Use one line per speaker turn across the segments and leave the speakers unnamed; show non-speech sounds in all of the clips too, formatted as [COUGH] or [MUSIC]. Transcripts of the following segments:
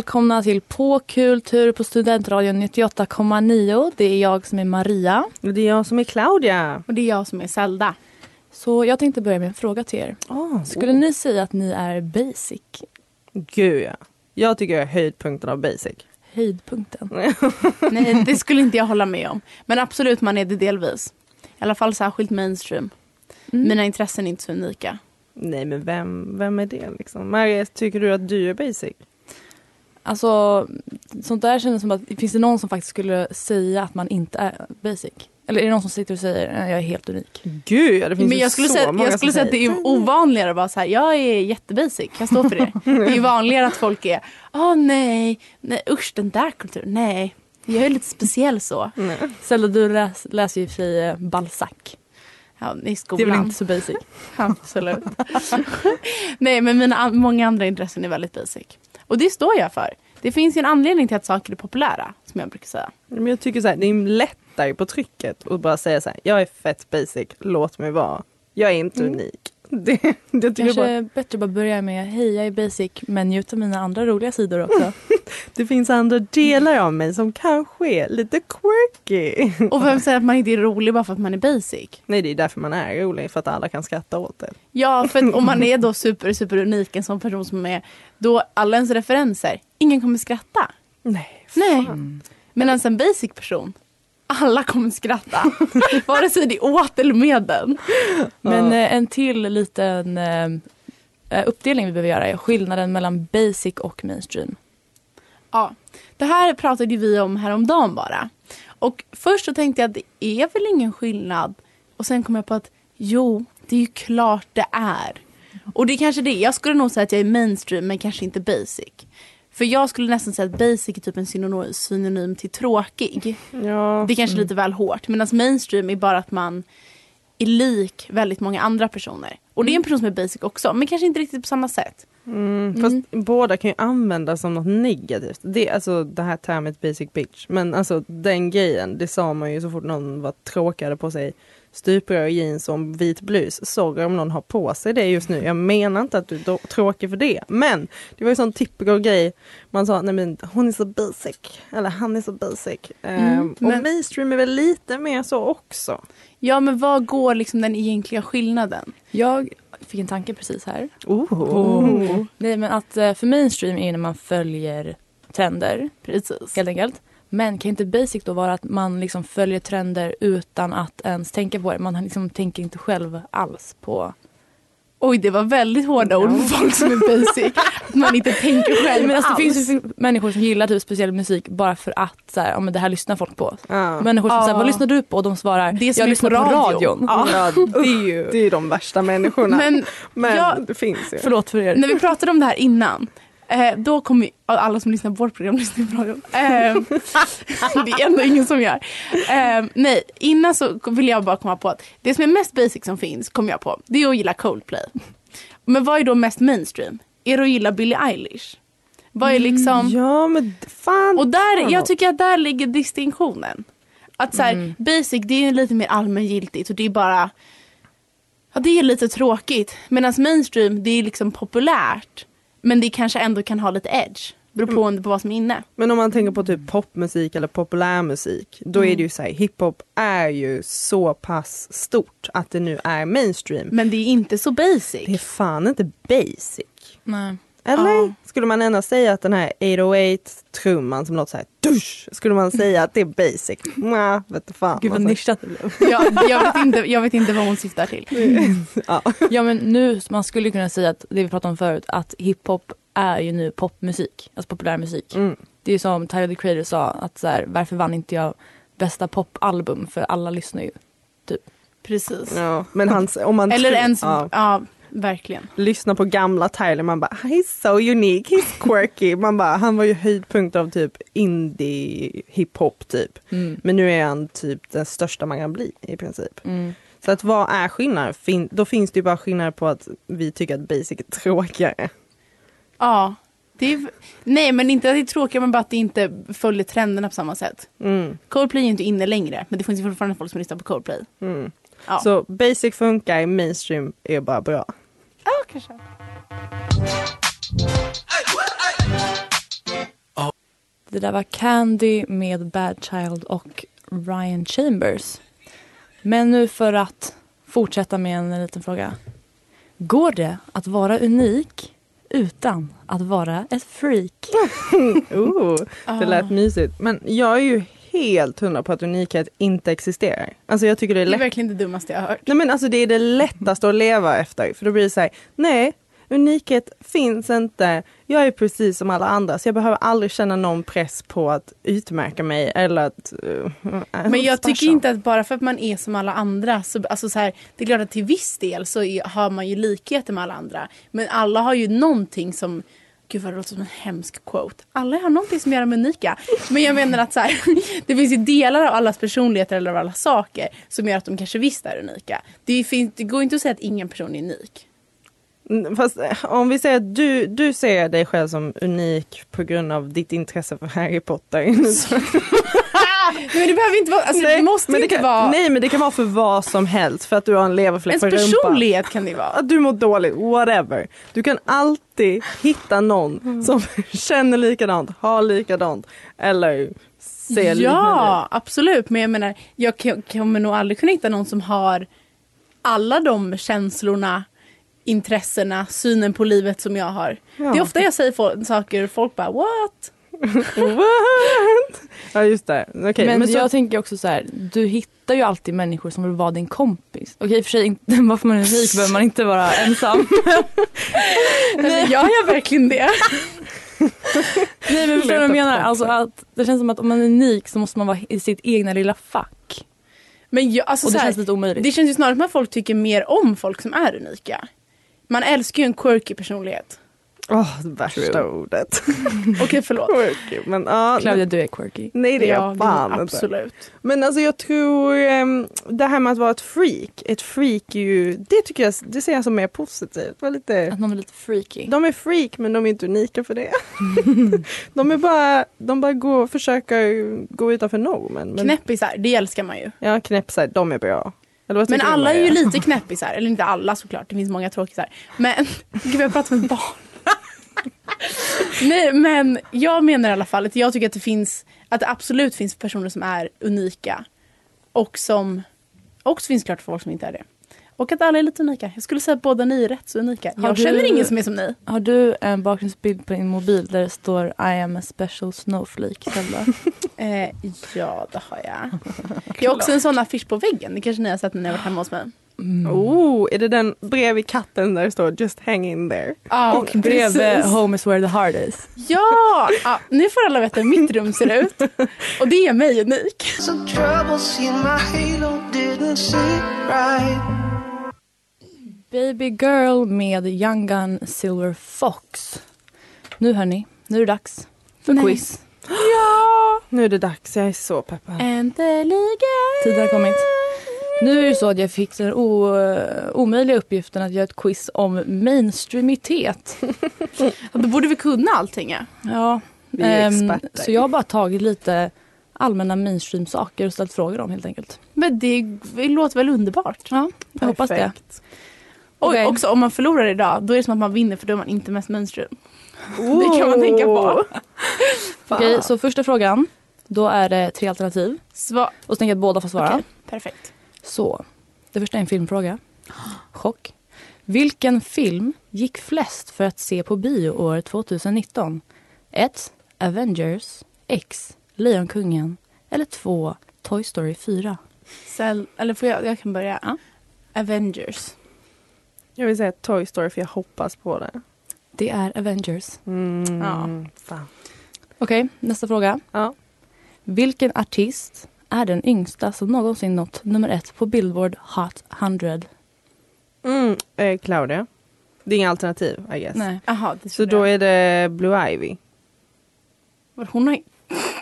Välkomna till På kultur på Studentradion 98,9. Det är jag som är Maria.
Och det är jag som är Claudia.
Och det är jag som är Zelda.
Så jag tänkte börja med en fråga till er.
Oh,
Skulle ni säga att ni är basic?
Gud ja. Jag tycker jag är höjdpunkten av basic.
Höjdpunkten? [LAUGHS]
Nej, det skulle inte jag hålla med om. Men absolut, man är det delvis. I alla fall särskilt mainstream.
Mm.
Mina intressen är inte så unika.
Nej men vem, vem är det liksom? Mariette, tycker du att du är basic?
Alltså, sånt där känns som att finns det någon som faktiskt skulle säga att man inte är basic? Eller är det någon som sitter och säger att jag är helt unik?
Gud det finns
Men jag skulle,
så
säga,
många
jag skulle säga att det är ovanligare att vara så här, jag är jättebasic, jag står för det. [LAUGHS] Det är vanligare att folk är, åh nej, nej usch den där kulturen, nej. Jag är lite speciell så.
Zelda, du läs, läser ju i och för sig eh, Balzac.
Ja, i
Det är
skolan.
väl inte så basic? [LAUGHS]
Absolut. [LAUGHS] Nej, men mina många andra intressen är väldigt basic. Och det står jag för. Det finns ju en anledning till att saker är populära, som jag brukar säga.
Men jag tycker så här, det är lättare på trycket att bara säga så här, jag är fett basic, låt mig vara. Jag är inte
Mm.
unik. [LAUGHS] Det, det tycker jag
Kanske
bara,
bättre bara börja med hej jag är basic men njut av mina andra roliga sidor också. [LAUGHS]
det finns andra delar av mig som kanske är lite quirky. [LAUGHS]
Och vem säger att man inte är rolig bara för att man är basic?
Nej det är därför man är rolig, för att alla kan skratta åt det.
Ja, för om man är då super, super unik, en sån person som är, då alla ens referenser, ingen kommer skratta.
Nej,
Nej. Medan en basic person, alla kommer skratta. [LAUGHS] Vare sig det är åt eller med den.
Men eh, en till liten eh, eh, uppdelning vi behöver göra är skillnaden mellan basic och mainstream.
Ja, det här pratade vi om häromdagen bara. Och först så tänkte jag att det är väl ingen skillnad. Och sen kom jag på att jo, det är ju klart det är. Och det är kanske det. Jag skulle nog säga att jag är mainstream men kanske inte basic. För jag skulle nästan säga att basic är typ en synonym, synonym till tråkig.
Ja.
Det är kanske lite väl hårt. Medan mainstream är bara att man är lik väldigt många andra personer. Och det är en person som är basic också, men kanske inte riktigt på samma sätt.
Mm, fast båda kan ju användas som något negativt. Det, alltså det här termet basic bitch. Men alltså den grejen, det sa man ju så fort någon var tråkigare på sig stuprör, jeans och en vit blus. Sorry om någon har på sig det just nu. Jag menar inte att du är tråkig för det. Men det var ju sån typical grej. Man sa, nej men hon är så basic. Eller han är så basic. Ehm, och
men-
mainstream är väl lite mer så också.
Ja, men vad går liksom den egentliga skillnaden?
Jag fick en tanke precis här.
Oh.
Nej men att eh, för mainstream är när man följer trender
Precis.
helt enkelt. Men kan inte basic då vara att man liksom följer trender utan att ens tänka på det? Man liksom tänker inte själv alls på...
Oj, det var väldigt hårda ord för folk som är basic. Att [LAUGHS] man inte tänker själv
Men alltså, det
alls.
finns ju människor som gillar typ speciell musik bara för att så här, ja, men det här lyssnar folk på.
Ja.
Människor som
Ja.
säger vad lyssnar du på? Och de svarar
Det som
jag lyssnar
på
på,
radio."
radion.
Ja.
Ja, det är ju det är ju de värsta människorna. Men,
Men ja,
det finns ju.
Förlåt för er.
när vi pratade om det här innan, eh, då kommer alla som lyssnar på vårt program [LAUGHS] lyssna på radion. Eh, [LAUGHS] det är ändå ingen som gör. Eh, nej, innan så vill jag bara komma på att det som är mest basic som finns, kom jag på, det är att gilla Coldplay. Men vad är då mest mainstream? Är det att gilla Billie Eilish? Vad är liksom...
Ja men fan.
Och där, jag tycker att där ligger distinktionen. Att så här, basic det är lite mer allmängiltigt och det är bara Ja det är lite tråkigt. Medan mainstream det är liksom populärt. Men det kanske ändå kan ha lite edge. Beror på, på vad som är inne.
Men om man tänker på typ popmusik eller populärmusik. Då är det ju så här, hiphop är ju så pass stort att det nu är mainstream.
Men det är inte så basic.
Det är fan inte basic.
Nej.
Eller?
Ja.
Skulle man ändå säga att den här 808-trumman som låter så här dusch, skulle man säga att det är basic? Nja, vet du fan.
Gud vad nischat det blev.
jag, jag, vet inte, jag vet inte vad hon syftar till. [LAUGHS]
Ja.
Ja men nu, man skulle kunna säga att det vi pratade om förut, att hiphop är ju nu popmusik, alltså populärmusik.
Mm.
Det är som Tyler the Creator sa, att så här, varför vann inte jag bästa popalbum? För alla lyssnar ju.
Precis.
Ja, men hans, om man
Eller ens,
ja,
ja. Verkligen.
lyssna på gamla Tyler, man bara he's so unique, he's quirky. [LAUGHS] Man bara, han var ju höjdpunkt av typ indie hiphop typ.
Mm.
Men nu är han typ den största man kan bli i princip.
Mm.
Så att vad är skillnaden? Fin- då finns det ju bara skillnader på att vi tycker att basic är tråkigare.
Ja. Det är, nej men inte att det är tråkigt men bara att det inte följer trenderna på samma sätt.
Mm,
Coldplay är ju inte inne längre men det finns ju fortfarande folk som lyssnar på Coldplay.
mm.
Ja,
Så basic funkar, mainstream är bara bra.
Ja kanske.
Det där var Candy med Bad Child och Ryan Chambers. Men nu för att fortsätta med en liten fråga. Går det att vara unik utan att vara ett freak? [LAUGHS]
Oh, det lät
Ah.
mysigt. Men jag är ju helt hundra på att unikhet inte existerar. Alltså jag tycker det är
Det är
lätt.
verkligen det dummaste jag har hört.
Nej men alltså det är det lättaste att leva efter. För då blir det så här, nej, unikhet finns inte. Jag är precis som alla andra så jag behöver aldrig känna någon press på att utmärka mig eller att... Uh,
Men jag tycker inte att bara för att man är som alla andra, så, alltså så här, det är klart att till viss del så är, har man ju likheter med alla andra. Men alla har ju någonting som, gud vad det låter som en hemsk quote. Alla har någonting som gör dem unika. Men jag menar att så här, [LAUGHS] det finns ju delar av allas personligheter eller av alla saker som gör att de kanske visst är unika. Det, finns, det går inte att säga att ingen person är unik.
Mm, Fast eh, om vi säger att du, du ser dig själv som unik på grund av ditt intresse för Harry Potter. [LAUGHS] [LAUGHS]
Nej, men det behöver inte vara, alltså, det måste
men det
inte
kan,
vara,
nej men det kan vara för vad som helst för att du har en leverfläck
ens
på rumpan.
personlighet kan det vara.
Att du mår dåligt, whatever. Du kan alltid hitta någon
Mm.
som [LAUGHS] känner likadant, har likadant eller ser liknande
Ja, absolut. Men jag menar, jag kommer nog aldrig kunna hitta någon som har alla de känslorna, intressena, synen på livet som jag har.
Ja.
Det är ofta jag säger saker och folk bara what? [LAUGHS]
What? Ja just det. Okej,
men
men så,
jag tänker också så här, du hittar ju alltid människor som vill vara din kompis. Okej och för sig, inte, [LAUGHS] bara för man är unik behöver man inte vara ensam. [LAUGHS]
Nej. Jag gör verkligen det.
Nej men förstår du vad jag menar? Alltså att det känns som att om man är unik så måste man vara i sitt egna lilla fack.
Men jag, alltså,
Och det
här,
känns lite omöjligt.
det känns ju snarare som att folk tycker mer om folk som är unika. Man älskar ju en quirky personlighet.
Åh, det värsta
True.
ordet. [LAUGHS]
Okej förlåt.
Quirky, men ja.
Claudia du är quirky.
Nej det är
Ja,
jag fan inte.
absolut.
Men alltså jag tror ehm, det här med att vara ett freak. Ett freak är ju, det tycker jag, det ser jag som mer positivt. Var lite,
Att någon är lite freaky.
de är freak men de är inte unika för det. [LAUGHS] de är bara, de bara går, försöker gå utanför normen. Men,
Knäppisar, det älskar man ju.
Ja, knäppsar, de är bra.
Men alla är ju lite knäppisar, eller inte alla såklart, det finns många tråkisar. Men, [LAUGHS] gud jag pratar med barn. [LAUGHS] Nej men jag menar i alla fall att jag tycker att det finns, att det absolut finns personer som är unika. Och som också finns klart folk som inte är det. Och att alla är lite unika. Jag skulle säga att båda ni är rätt så unika.
Har
Jag
du-
känner ingen som är som ni.
Har du en bakgrundsbild på din mobil där det står I am a special snowflake Zelda? [LAUGHS]
Eh, ja, det har jag. Jag har också en sån affisch på väggen. Det kanske ni har sett när ni har varit hemma hos mig.
Oh, är det den bredvid katten där det står just hang in there?
Ja,
Och bredvid Home is where the heart is.
Ja! ja! Nu får alla veta hur mitt rum ser ut. Och det är mig unik.
Right.
Baby Girl med Young Gun Silver Fox. Nu hörni, nu är det dags för
Nej.
quiz.
Ja!
Nu är det dags, jag är så peppad.
Äntligen!
Tiden har kommit. Nu är det så att jag fick den o- omöjliga uppgiften att göra ett quiz om mainstreamitet. [LAUGHS]
Då borde vi kunna allting. Ja.
Ja,
Vi är
ehm,
experter.
så jag har bara tagit lite allmänna mainstream-saker och ställt frågor om helt enkelt.
Men det, det låter väl underbart?
Ja, jag hoppas det.
Perfekt.
Och
Okej.
också om man förlorar idag, då är det som att man vinner för då är man inte mest mainstream. Det kan man tänka på. [LAUGHS]
Okej, så första frågan. Då är det tre alternativ.
Sva-
Och så tänker jag att båda får svara.
Okej, perfekt.
Så, det första är en filmfråga. Chock. Vilken film gick flest för att se på bio år 2019? 1. Avengers. X. Lejonkungen. Eller 2. Toy Story 4.
Cell, eller får jag, jag kan börja. Ja. Avengers.
Jag vill säga Toy Story för jag hoppas på det.
Det är Avengers.
Mm,
Ja.
Okej, nästa fråga.
Ja.
Vilken artist är den yngsta som någonsin nått nummer ett på Billboard Hot 100?
Mm, eh, Claudia. Det är inga alternativ, I guess.
Nej.
Det
Så då är det Blue Ivy.
Hon har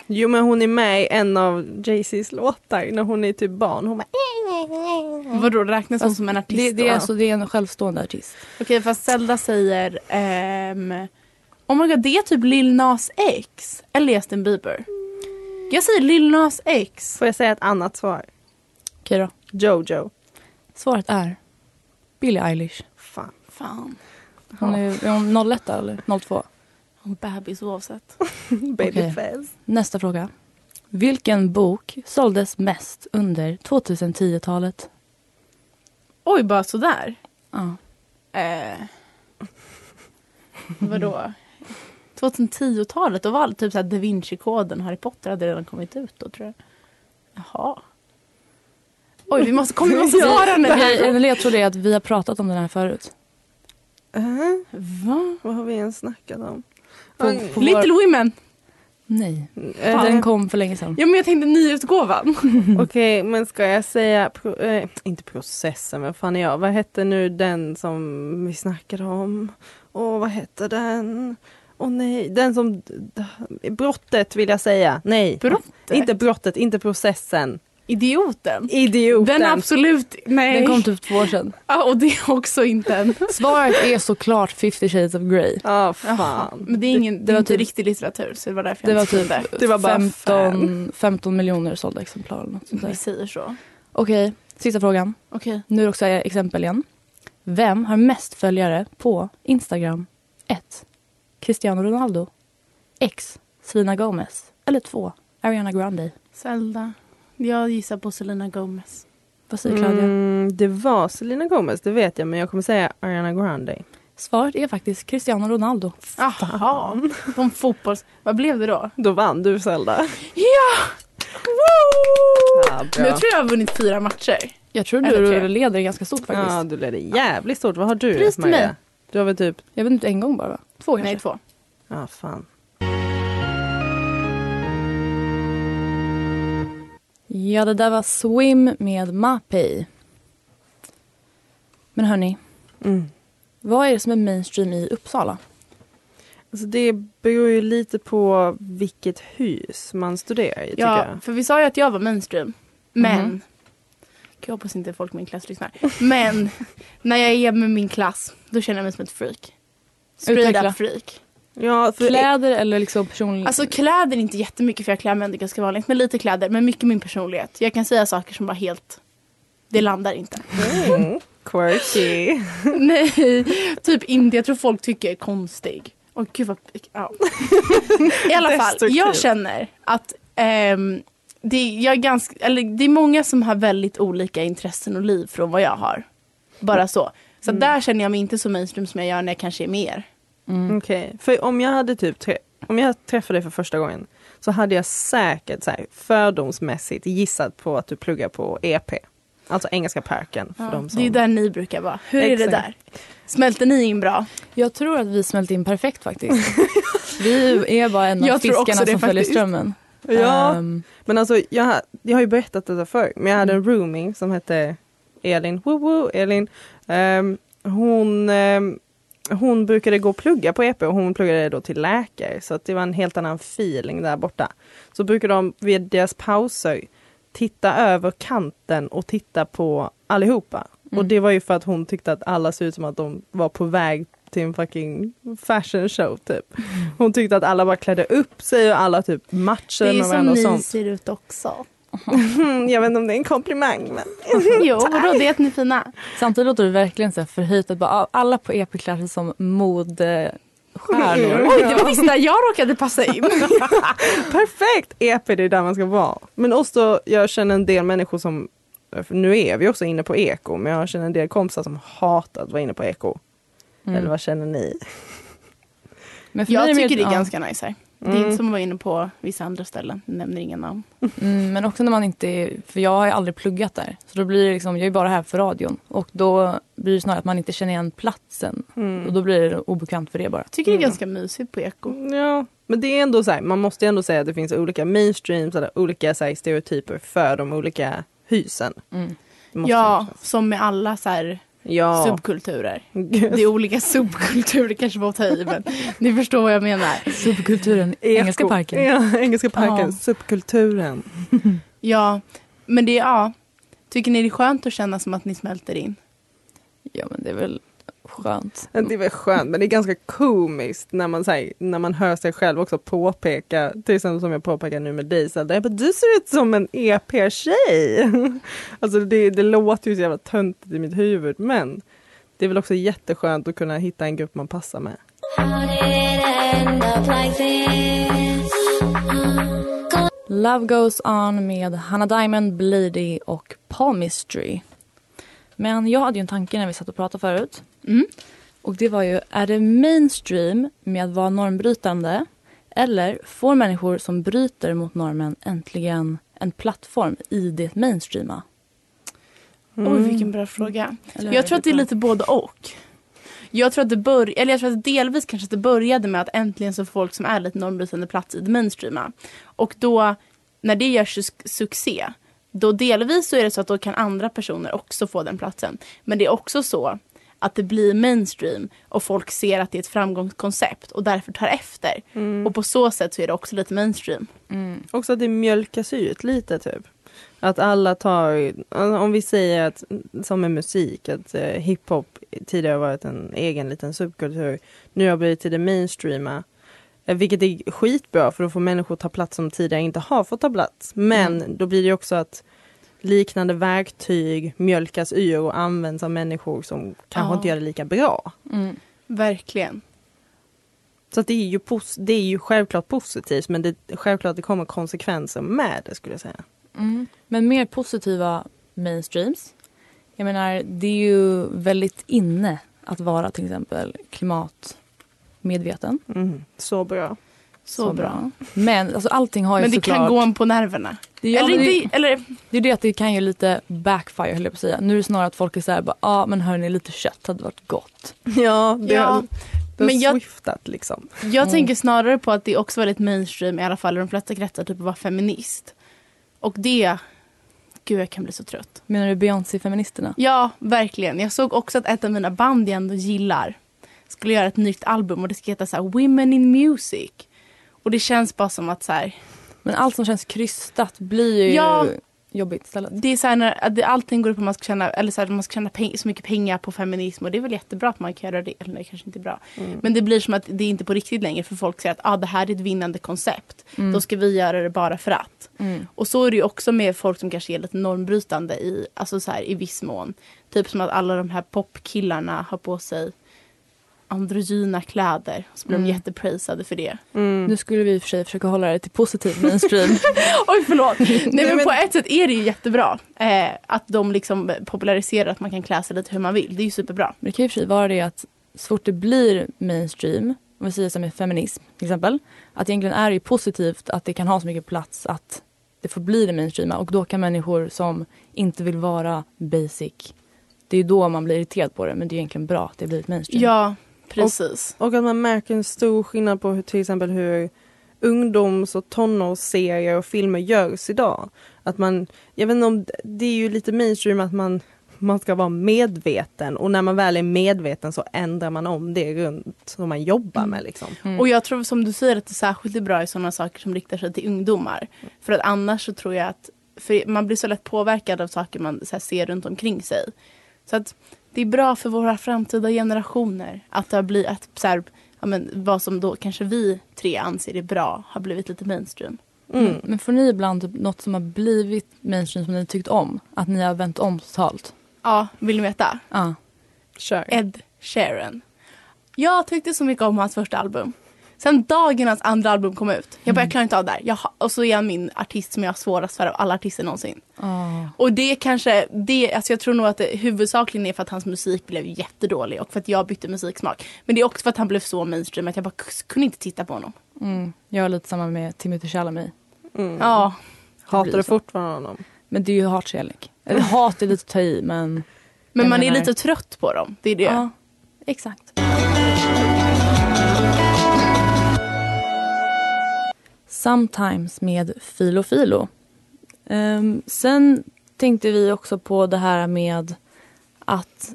Jo men hon är med i en av Jay-Z's låtar när hon är typ barn. Hon bara,
Vadå, räknas hon som en artist
Det, det, är
då?
alltså, det är en självstående artist.
Okej, fast Zelda säger... ehm, oh my god, det är typ Lil Nas X. Eller Justin Bieber. Jag säger Lil Nas X.
får jag säga ett annat svar?
Okej då.
Jojo.
Svaret är Billie Eilish.
Fan.
Fan.
Hon är, är hon 01 eller 02?
Och bebis oavsett. [LAUGHS]
Babyface.
Nästa fråga. Vilken bok såldes mest under 2010-talet?
Oj, bara sådär.
Ja.
Eh, vadå? 2010-talet, då var allt typ såhär Da Vinci-koden, Harry Potter hade redan kommit ut då tror jag. Jaha. Oj, vi måste, kommer vi måste [LAUGHS] svara nu.
En ledtråd är att vi har pratat om den här förut.
Äh,
Va?
vad har vi ens snackat om?
På, på
Little
vår...
Women.
Nej,
Eh,
den kom för länge sedan.
Ja, men jag tänkte nyutgåvan. [LAUGHS]
Okej, men ska jag säga, pro, eh, inte processen, vad fan är jag? Vad hette nu den som vi snackade om? Åh, vad hette den? Åh nej, den som... Brottet vill jag säga. Nej,
Brottet?
inte brottet, inte processen.
Idioten.
Idioten.
Den absolut, nej.
Den kom typ två år sedan.
Ja, och det är också inte en.
Svaret är såklart 50 shades of Grey.
Ja,
Jaha.
fan.
Men det är, ingen, det
det
är
var
inte
typ-
riktig litteratur så det var därför
Det
jag
var typ
det.
Det var bara
15, 15 miljoner sålda exemplar. eller Något sånt där.
Vi säger så.
Okej, sista frågan.
Okej.
Nu är det också exempel igen. Vem har mest följare på Instagram? 1. Cristiano Ronaldo. X. Selena Gomez. Eller 2. Ariana Grande.
Zelda. Jag gissar på Selena Gomez.
Vad säger Claudia?
Mm, det var Selena Gomez, det vet jag, men jag kommer säga Ariana Grande.
Svaret är faktiskt Cristiano Ronaldo.
Jaha. [LAUGHS] De fotbolls... Vad blev det då?
Då vann du Zelda.
Ja!
Ja,
Nu tror jag jag har vunnit fyra matcher.
Jag tror
Eller
du
tre.
leder ganska stort faktiskt.
Ja, du leder jävligt stort. Vad har du
Pris till
Maria?
mig.
Du har väl typ...
Jag vet inte, en gång bara va? Två kanske?
Nej, två.
Ja, fan.
Ja, det där var Swim med Mapei. Men hörni,
Mm.
vad är det som är mainstream i Uppsala?
Alltså det beror ju lite på vilket hus man studerar i,
Ja,
jag.
för vi sa ju att jag var mainstream. Men... Gud, Jag hoppas inte folk i min klass lyssnar. Men [LAUGHS] när jag är med min klass, då känner jag mig som ett freak. Straight freak.
Ja, för
Kläder eller liksom personlig...
Alltså kläder inte jättemycket för jag klär mig ändå ganska vanligt. Men lite kläder, men mycket min personlighet. Jag kan säga saker som bara helt... Det landar inte.
Mm. Quirky. [LAUGHS]
Nej, typ inte. Jag tror folk tycker jag är konstig. Och gud vad... Ja. I alla fall, jag känner att ehm, det, är- jag är ganska, eller det är många som har väldigt olika intressen och liv från vad jag har. Bara så. Så där känner jag mig inte så mainstream som jag gör när jag kanske är mer.
Mm.
Okej, för om jag hade typ tre... om jag träffade dig för första gången så hade jag säkert så här, fördomsmässigt gissat på att du pluggar på EP. Alltså Engelska parken. För de som...
Det är där ni brukar vara. Hur är det
Exakt.
där? Smälter ni in bra?
Jag tror att vi smälte in perfekt faktiskt. [LAUGHS] vi är bara en av
Jag tror också
fiskarna
det
som följer
faktiskt.
strömmen.
Ja,
Ehm,
men alltså jag, har- jag har ju berättat detta förr, men jag hade en roomie som hette Elin. Woo woo, Elin. Ehm, hon, ehm, hon brukade gå och plugga på EP och hon pluggade då till läkare så att det var en helt annan feeling där borta. Så brukade de vid deras pauser titta över kanten och titta på allihopa. Och
Mm.
det var ju för att hon tyckte att alla såg ut som att de var på väg till en fucking fashion show typ. Hon tyckte att alla bara klädde upp sig och alla typ matchade
Det är
med
som
varandra och
ni ser ut också.
Mm, jag vet inte om det är en komplimang men [LAUGHS]
jo, vadå? Det är att ni är fina.
samtidigt låter det verkligen så förhöjt att bara, ah, alla på EP klär sig som modestjärnor.
Oj, det var visst där jag råkade passa in. [LAUGHS]
perfekt! EP det är där man ska vara. Men också, jag känner en del människor som, nu är vi också inne på eko, men jag känner en del kompisar som hatar att vara inne på eko.
Mm.
Eller vad känner ni?
Men för mig
Jag
mer-
tycker det är
ja.
ganska nice här. Det är
Mm.
inte som att vara inne på vissa andra ställen. Jag nämner inga namn.
Mm, men också när man inte är, för jag har ju aldrig pluggat där. Så då blir det liksom, jag är bara här för radion. Och då blir det snarare att man inte känner igen platsen.
Mm.
Och då blir det obekvämt för det bara.
Jag tycker det är
Mm.
ganska mysigt på eko.
Ja, men det är ändå så här, man måste ändå säga att det finns olika mainstreams eller olika så här, stereotyper för de olika husen.
Mm.
Det
Ja, som med alla så här
ja.
subkulturer. Det är olika subkulturer kanske var att ta i men [LAUGHS] ni förstår vad jag menar.
Subkulturen,
Eko.
Engelska parken.
Ja, Engelska parken,
Ja.
subkulturen. [LAUGHS]
Ja, men det är ja. Tycker ni det är skönt att känna som att ni smälter in?
Ja men det är väl skönt.
Det är väl skönt men det är ganska komiskt när man, här, när man hör sig själv också påpeka, till exempel som jag påpekar nu med dig, jag bara, du ser ut som en EP-tjej. [LAUGHS] alltså det, det låter ju så jävla töntigt i mitt huvud men det är väl också jätteskönt att kunna hitta en grupp man passar med.
Love Goes On med Hanna Diamond, Bleedy och Palmistry. Men jag hade ju en tanke när vi satt och pratade förut.
Mm.
Och det var ju, är det mainstream med att vara normbrytande? Eller får människor som bryter mot normen äntligen en plattform i det mainstreama?
Oj, vilken bra fråga.
Eller
Jag tror att det är lite både och. Jag tror att det bör, eller jag tror att delvis kanske att det började med att äntligen så får folk som är lite normbrytande plats i det mainstreama. Och då, när det gör su- succé, då delvis så är det så att då kan andra personer också få den platsen. Men det är också så att det blir mainstream och folk ser att det är ett framgångskoncept och därför tar efter. Och på så sätt så är det också lite mainstream.
Också att det mjölkas ut lite typ. Att alla tar, om vi säger att som med musik, att eh, hiphop tidigare varit en egen liten subkultur. Nu har blivit till det mainstreama. Eh, vilket är skitbra för då får människor ta plats som tidigare inte har fått ta plats. Men då blir det också att liknande verktyg mjölkas ur och används av människor som kanske
Ja.
inte gör det lika bra.
Mm.
Verkligen.
Så att det, är ju det är ju självklart positivt men det, självklart det kommer konsekvenser med det skulle jag säga.
Mm. Men mer positiva mainstreams. Jag menar, det är ju väldigt inne att vara till exempel klimatmedveten.
Mm. Så bra.
Så, bra.
Men alltså, allting har ju
Men det
såklart...
kan gå en på nerverna.
Det,
eller,
det,
inte, eller
det är det att det kan ju lite backfire höll jag på att säga. Nu är det snarare att folk är såhär, ja ah, men hörni lite kött hade varit gott. [LAUGHS]
Ja, det
Ja,
har, det har
men jag-
swiftat liksom.
Jag tänker snarare på att det är också väldigt mainstream i alla fall i de flesta kretsar typ att vara feminist. Och det, gud jag kan bli så trött.
Menar du Beyoncé-feministerna?
Ja, verkligen. Jag såg också att ett av mina band jag ändå gillar skulle göra ett nytt album och det ska heta så här Women in Music. Och det känns bara som att så här,
Men allt som känns krystat blir ju
Ja.
jobbigt istället.
det är så här när allting går ut på att man ska tjäna, eller så här, man ska tjäna peng, så mycket pengar på feminism och det är väl jättebra att man kan göra det, eller det kanske inte bra. Men det blir som att det är inte på riktigt längre för folk säger att ah, det här är ett vinnande koncept. Då ska vi göra det bara för att.
Mm.
Och så är det ju också med folk som kanske är lite normbrytande i, alltså så här, i viss mån. Typ som att alla de här popkillarna har på sig androgyna kläder. Så blir de jätteprisade för det.
Nu skulle vi i och för sig försöka hålla det till positiv mainstream. [LAUGHS]
Oj förlåt. Nej, men,
men-
på ett sätt är det ju jättebra. Eh, att de liksom populariserar att man kan klä sig lite hur man vill. Det är ju superbra.
Men det kan ju i och för sig vara det att så fort det blir mainstream, om vi säger som med feminism till exempel, att egentligen är det ju positivt att det kan ha så mycket plats att det får bli det mainstreama och då kan människor som inte vill vara basic, det är ju då man blir irriterad på det men det är egentligen bra att det blir ett mainstream.
Ja, precis.
Och att man märker en stor skillnad på hur, till exempel hur ungdoms och tonårsserier och filmer görs idag. Att man, jag vet inte om, det är ju lite mainstream att man, man ska vara medveten och när man väl är medveten så ändrar man om det runt som man jobbar med liksom.
Mm.
Och jag tror som du säger att det särskilt är bra i sådana saker som riktar sig till ungdomar. För att annars så tror jag att för man blir så lätt påverkad av saker man så här, ser runt omkring sig. Så att det är bra för våra framtida generationer att det har blivit att så här, ja, men, vad som då kanske vi tre anser är bra har blivit lite mainstream.
Mm.
Men får ni ibland typ något som har blivit mainstream som ni tyckt om? Att ni har vänt om totalt?
Ja, vill ni veta?
Ja.
Kör.
Ed Sheeran. Jag tyckte så mycket om hans första album. Sen dagen hans andra album kom ut. Jag bara, jag klarar inte av det här. Jag och så är han min artist som jag har svårast för av alla artister någonsin.
Ah.
Och det kanske, det, alltså jag tror nog att det huvudsakligen är för att hans musik blev jättedålig och för att jag bytte musiksmak. Men det är också för att han blev så mainstream att jag bara kunde inte titta på honom.
Mm. Jag är lite samma med Timothy Chalamet.
Mm.
Ja,
Hatar du fortfarande honom?
Men det är ju hatkärlek. Eller hat är lite att ta i men...
men man är
menar-
lite trött på dem. Det är det.
Ja, exakt. Sometimes med Filo Filo. Ehm, sen tänkte vi också på det här med att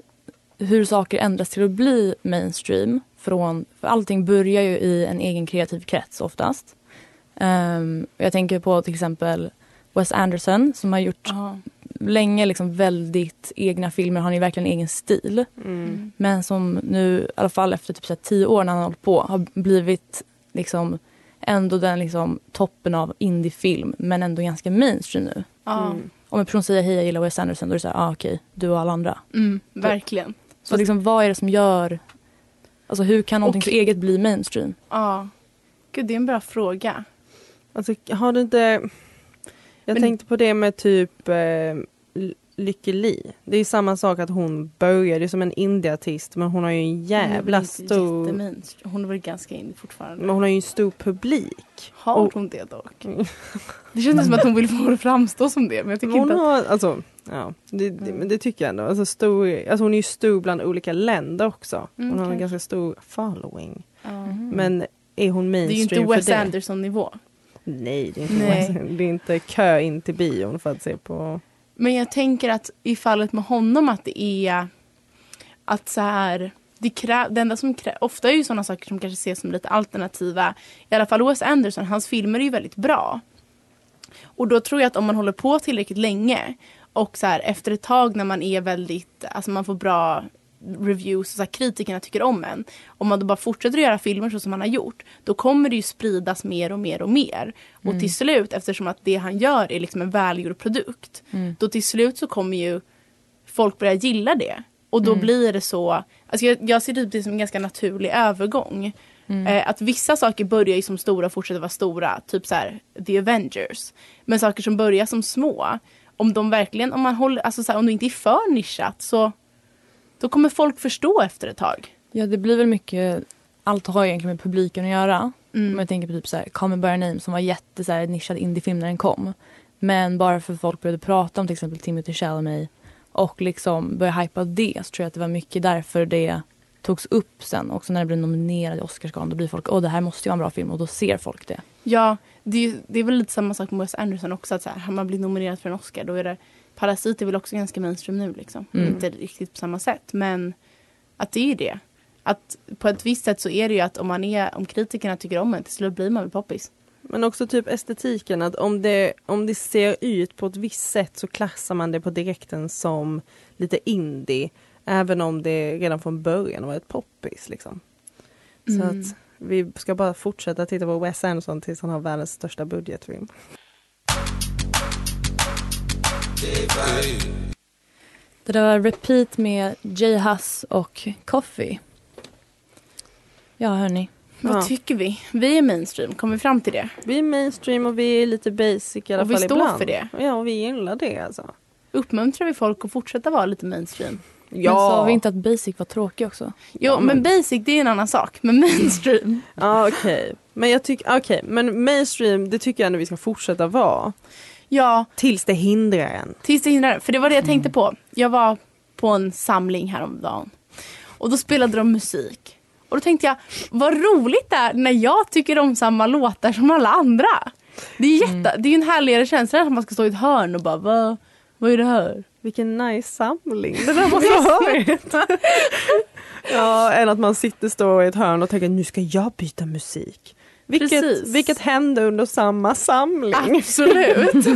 hur saker ändras till att bli mainstream. Från, för allting börjar ju i en egen kreativ krets oftast. Ehm, jag tänker på till exempel Wes Anderson som har gjort
Ja.
länge liksom väldigt egna filmer. Han har ju verkligen egen stil.
Mm.
Men som nu, i alla fall efter typ så tio år när han har hållit på, har blivit liksom ändå den liksom toppen av indiefilm men ändå ganska mainstream nu.
Mm.
Om en person säger hej jag gillar Wes Anderson då är det såhär, ah, okej, du och alla andra.
Mm, verkligen.
Så liksom vad är det som gör, Alltså hur kan någonting
Och-
så eget bli mainstream?
Ja. Gud, det är en bra fråga.
Alltså har du inte... Jag
Men-
tänkte på det med typ eh, Lykke Li. Det är ju samma sak att hon började som en indieartist men hon har ju en
Hon
jävla
inte
stor...
jättemainstream. Hon är väl ganska indie fortfarande.
Men hon har ju en stor publik.
Har
och-
hon det dock?
Mm.
Det känns som [LAUGHS] att hon vill få det att framstå som det. Men jag tycker
Hon
inte att...
har, alltså, ja, det, det, men det tycker jag ändå. Alltså, stor, alltså hon är ju stor bland olika länder också. Hon
Mm,
har en ganska stor following.
Ja.
Men är hon
Det är ju
mainstream
inte Wes
för det?
Anderson-nivå.
Nej, det är, inte
Nej.
Wes- det är inte kö in till bion för att se på...
Men jag tänker att i fallet med honom att det är att så här det, krä, det enda som krä, ofta är ju sådana saker som kanske ses som lite alternativa. I alla fall Wes Anderson, hans filmer är ju väldigt bra. Och då tror jag att om man håller på tillräckligt länge och så här, efter ett tag när man är väldigt, alltså man får bra reviews och så här, kritikerna tycker om en. Om man då bara fortsätter att göra filmer så som han har gjort då kommer det ju spridas mer och mer och mer. Och till slut eftersom att det han gör är liksom en välgjord produkt då till slut så kommer ju folk börja gilla det. Och då blir det så, alltså jag, jag ser typ det som en ganska naturlig övergång. Eh, att vissa saker börjar ju som stora och fortsätter vara stora, typ så här The Avengers. Men saker som börjar som små, om de verkligen, om man håller, alltså så här, om det inte är för nischat så då kommer folk förstå efter ett tag.
Ja det blir väl mycket, allt har egentligen med publiken att göra.
Mm.
Om jag tänker på typ så här, Call Me By Name som var jätte så här, nischad indiefilm när den kom. Men bara för att folk började prata om till exempel Timothy Chalamet och liksom började hypa det så tror jag att det var mycket därför det togs upp sen. Också när det blev nominerad i Oscarsgalan då blir folk, åh det här måste ju vara en bra film och då ser folk det.
Ja, det är, det är väl lite samma sak med Wes Anderson också. Att så här, har man blivit nominerad för en Oscar då är det Parasit är väl också ganska mainstream nu liksom.
Mm.
Inte riktigt på samma sätt men att det är ju det. Att på ett visst sätt så är det ju att om man är, om kritikerna tycker om en till slut blir man väl poppis.
Men också typ estetiken, att om det, om det ser ut på ett visst sätt så klassar man det på direkten som lite indie. Även om det redan från början var ett poppis. Liksom. Så
Mm.
att vi ska bara fortsätta titta på Wes Anderson tills han har världens största budgetfilm.
Det där var Repeat med J Huss och Coffee. Ja hörni.
Vad
Ja.
tycker vi? Vi är mainstream, kom vi fram till det?
Vi är mainstream och vi är lite basic i alla
Och vi
fall
står
ibland.
för det.
Ja, och vi gillar det alltså.
Uppmuntrar vi folk att fortsätta vara lite mainstream?
Men sa vi inte att Basic var tråkig också?
Jo,
Ja,
men
men-
basic det är en annan sak. Men mainstream,
Ja okej. Men jag tycker, okej, men mainstream det tycker jag ändå vi ska fortsätta vara.
Ja,
Tills det hindrar en.
tills det hindrar. För det var det jag tänkte på. Jag var på en samling häromdagen. Och då spelade de musik. Och då tänkte jag, vad roligt det är när jag tycker om samma låtar som alla andra. Det är, jätte, det är en härligare känsla än att man ska stå i ett hörn och bara, vad, vad är det här?
Vilken nice samling [LAUGHS] det där måste ha [LAUGHS] ja, än att man sitter står i ett hörn och tänker nu ska jag byta musik. Vilket,
Precis.
vilket hände under samma samling.
Absolut. [LAUGHS]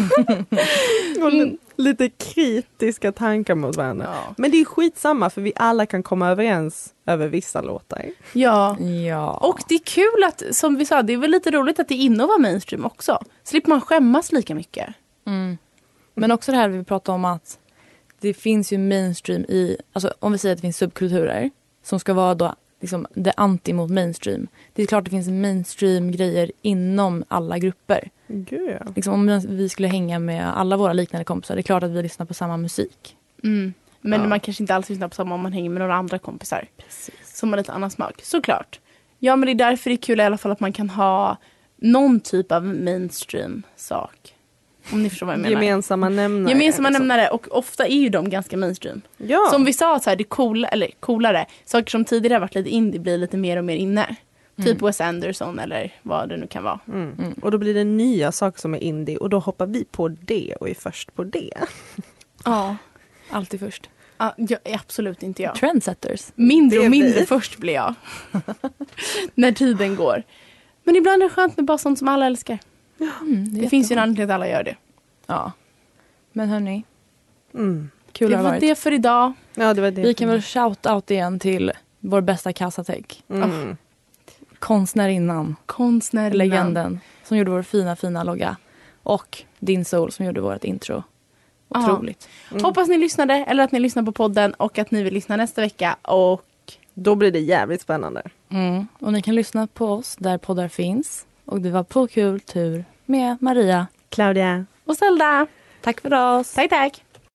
[LAUGHS]
Och li- lite kritiska tankar mot varandra.
Ja.
Men det är skitsamma för vi alla kan komma överens över vissa låtar.
ja.
Ja.
Och det är kul att, som vi sa, det är väl lite roligt att det är inne att vara mainstream också. Slipper man skämmas lika mycket.
Mm. Men också det här vi pratar om att det finns ju mainstream i, alltså om vi säger att det finns subkulturer som ska vara då liksom det anti mot mainstream. Det är klart det finns mainstream grejer inom alla grupper.
Gud.
Liksom om vi skulle hänga med alla våra liknande kompisar, det är klart att vi lyssnar på samma musik.
Mm. Men
Ja.
man kanske inte alls lyssnar på samma om man hänger med några andra kompisar. Som har lite annan smak. Såklart. Ja men det är därför det är kul i alla fall att man kan ha någon typ av mainstream sak. Om ni förstår vad jag menar.
Gemensamma nämnare.
Gemensamma
liksom.
nämnare och ofta är ju de ganska mainstream.
Ja.
Som vi sa, så här, det coola, eller coolare, saker som tidigare har varit lite indie blir lite mer och mer inne. Typ Wes Anderson eller vad det nu kan vara.
Mm. Och då blir det nya saker som är indie och då hoppar vi på det och är först på det. [LAUGHS]
Ja.
Alltid först.
Ja, jag, absolut inte jag.
Trendsetters.
Mindre och mindre först blir jag. [LAUGHS] När tiden går. Men ibland är det skönt med bara sånt som alla älskar.
Mm,
Det, finns ju en anledning till att alla gör det.
Ja. Men hörni,
Mm.
kul
det
har det
var
varit.
det för idag.
Ja, det var det.
Vi kan väl shout-out igen till vår bästa kassatech.
Mm.
Konstnärinnan,
Konstnären.
legenden, som gjorde vår fina, fina logga. Och din soul som gjorde vårt intro. Otroligt.
Hoppas ni lyssnade eller att ni lyssnar på podden och att ni vill lyssna nästa vecka. Och
Då blir det jävligt spännande.
Mm. Och ni kan lyssna på oss där poddar finns. Och det var på kul tur med Maria.
Claudia.
Och Zelda.
Tack för oss.
Tack, tack.